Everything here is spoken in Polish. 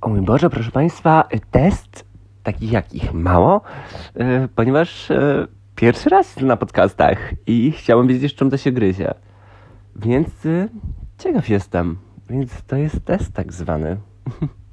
O mój Boże, proszę Państwa, test takich jakich mało, e, ponieważ e, pierwszy raz na podcastach i chciałem wiedzieć, czym to się gryzie. Więc e, ciekaw jestem. Więc to jest test tak zwany.